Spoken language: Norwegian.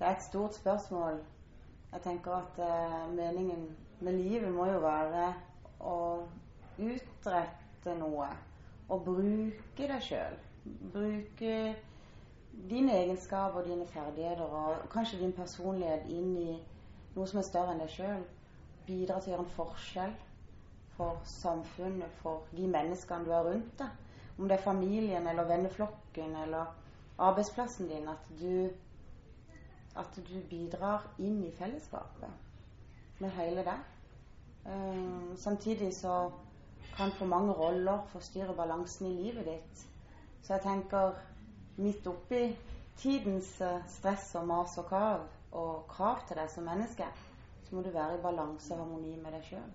det er et stort spørsmål. Jeg tenker at eh, meningen med livet må jo være å utrette noe. Og bruke deg sjøl. Bruke dine egenskaper, og dine ferdigheter og kanskje din personlighet inn i noe som er større enn deg sjøl. Bidra til å gjøre en forskjell for samfunnet, for de menneskene du har rundt deg. Om det er familien eller venneflokken eller arbeidsplassen din. At du, at du bidrar inn i fellesskapet med hele deg. Eh, samtidig så kan for mange roller forstyrre balansen i livet ditt. Så jeg tenker midt oppi tidens uh, stress og mas og kav og krav til deg som menneske, så må du være i balanse og harmoni med deg sjøl.